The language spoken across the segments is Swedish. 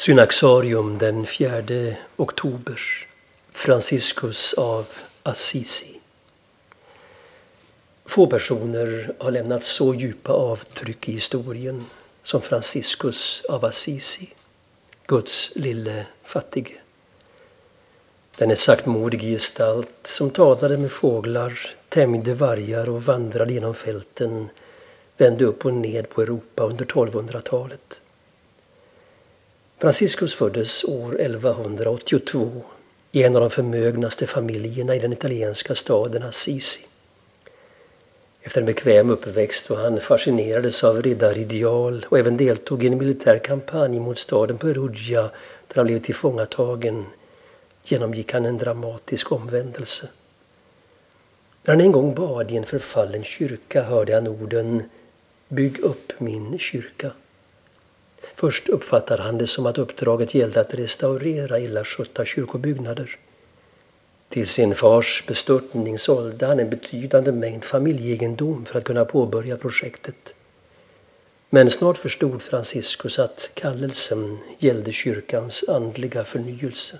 Synaxarium den 4 oktober. Franciscus av Assisi. Få personer har lämnat så djupa avtryck i historien som Franciscus av Assisi, Guds lille fattige. Den är saktmodig gestalt som talade med fåglar, tämjde vargar och vandrade genom fälten, vände upp och ned på Europa under 1200-talet. Franciscus föddes år 1182 i en av de förmögnaste familjerna i den italienska staden Assisi. Efter en bekväm uppväxt då han fascinerades av riddarideal och även deltog i en militär kampanj mot staden Perugia där han blev tillfångatagen genomgick han en dramatisk omvändelse. När han en gång bad i en förfallen kyrka hörde han orden Bygg upp min kyrka. Först uppfattade han det som att uppdraget gällde att restaurera illa skötta kyrkobyggnader. Till sin fars bestörtning sålde han en betydande mängd familjeegendom för att kunna påbörja projektet. Men snart förstod Franciscus att kallelsen gällde kyrkans andliga förnyelse.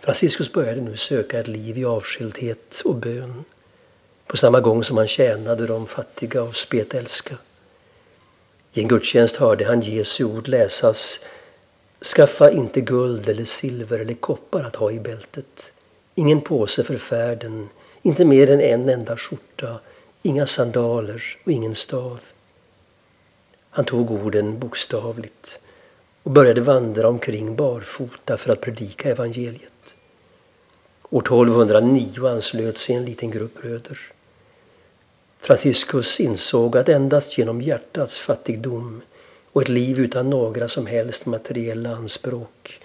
Franciscus började nu söka ett liv i avskildhet och bön på samma gång som han tjänade de fattiga och spetälska. I en gudstjänst hörde han Jesu ord läsas Skaffa inte guld eller silver eller koppar att ha i bältet. Ingen påse för färden, inte mer än en enda skjorta, inga sandaler och ingen stav. Han tog orden bokstavligt och började vandra omkring barfota för att predika evangeliet. År 1209 anslöt sig en liten grupp bröder. Franciscus insåg att endast genom hjärtats fattigdom och ett liv utan några som helst materiella anspråk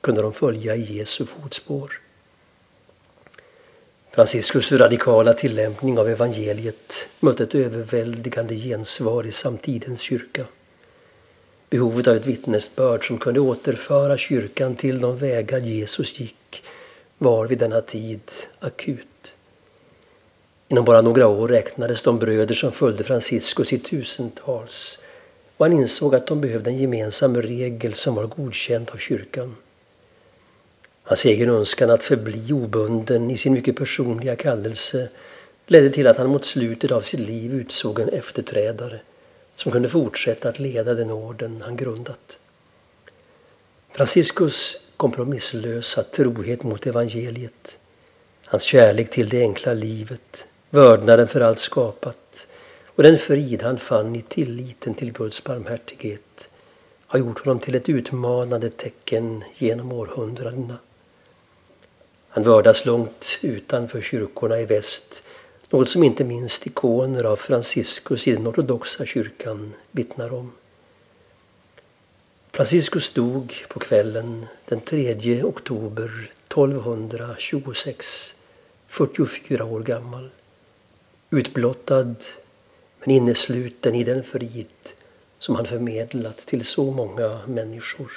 kunde de följa i Jesu fotspår. Franciscus radikala tillämpning av evangeliet mötte ett överväldigande gensvar i samtidens kyrka. Behovet av ett vittnesbörd som kunde återföra kyrkan till de vägar Jesus gick var vid denna tid akut. Inom bara några år räknades de bröder som följde Franciscus i tusentals och han insåg att de behövde en gemensam regel som var godkänd av kyrkan. Hans egen önskan att förbli obunden i sin mycket personliga kallelse ledde till att han mot slutet av sitt liv utsåg en efterträdare som kunde fortsätta att leda den orden han grundat. Franciscus kompromisslösa trohet mot evangeliet, hans kärlek till det enkla livet, vördnaden för allt skapat och den frid han fann i tilliten till Guds barmhärtighet har gjort honom till ett utmanande tecken genom århundradena. Han vördas långt utanför kyrkorna i väst, något som inte minst ikoner av Franciscus i den ortodoxa kyrkan vittnar om. Franciscus dog på kvällen den 3 oktober 1226, 44 år gammal. Utblottad men innesluten i den frid som han förmedlat till så många människor.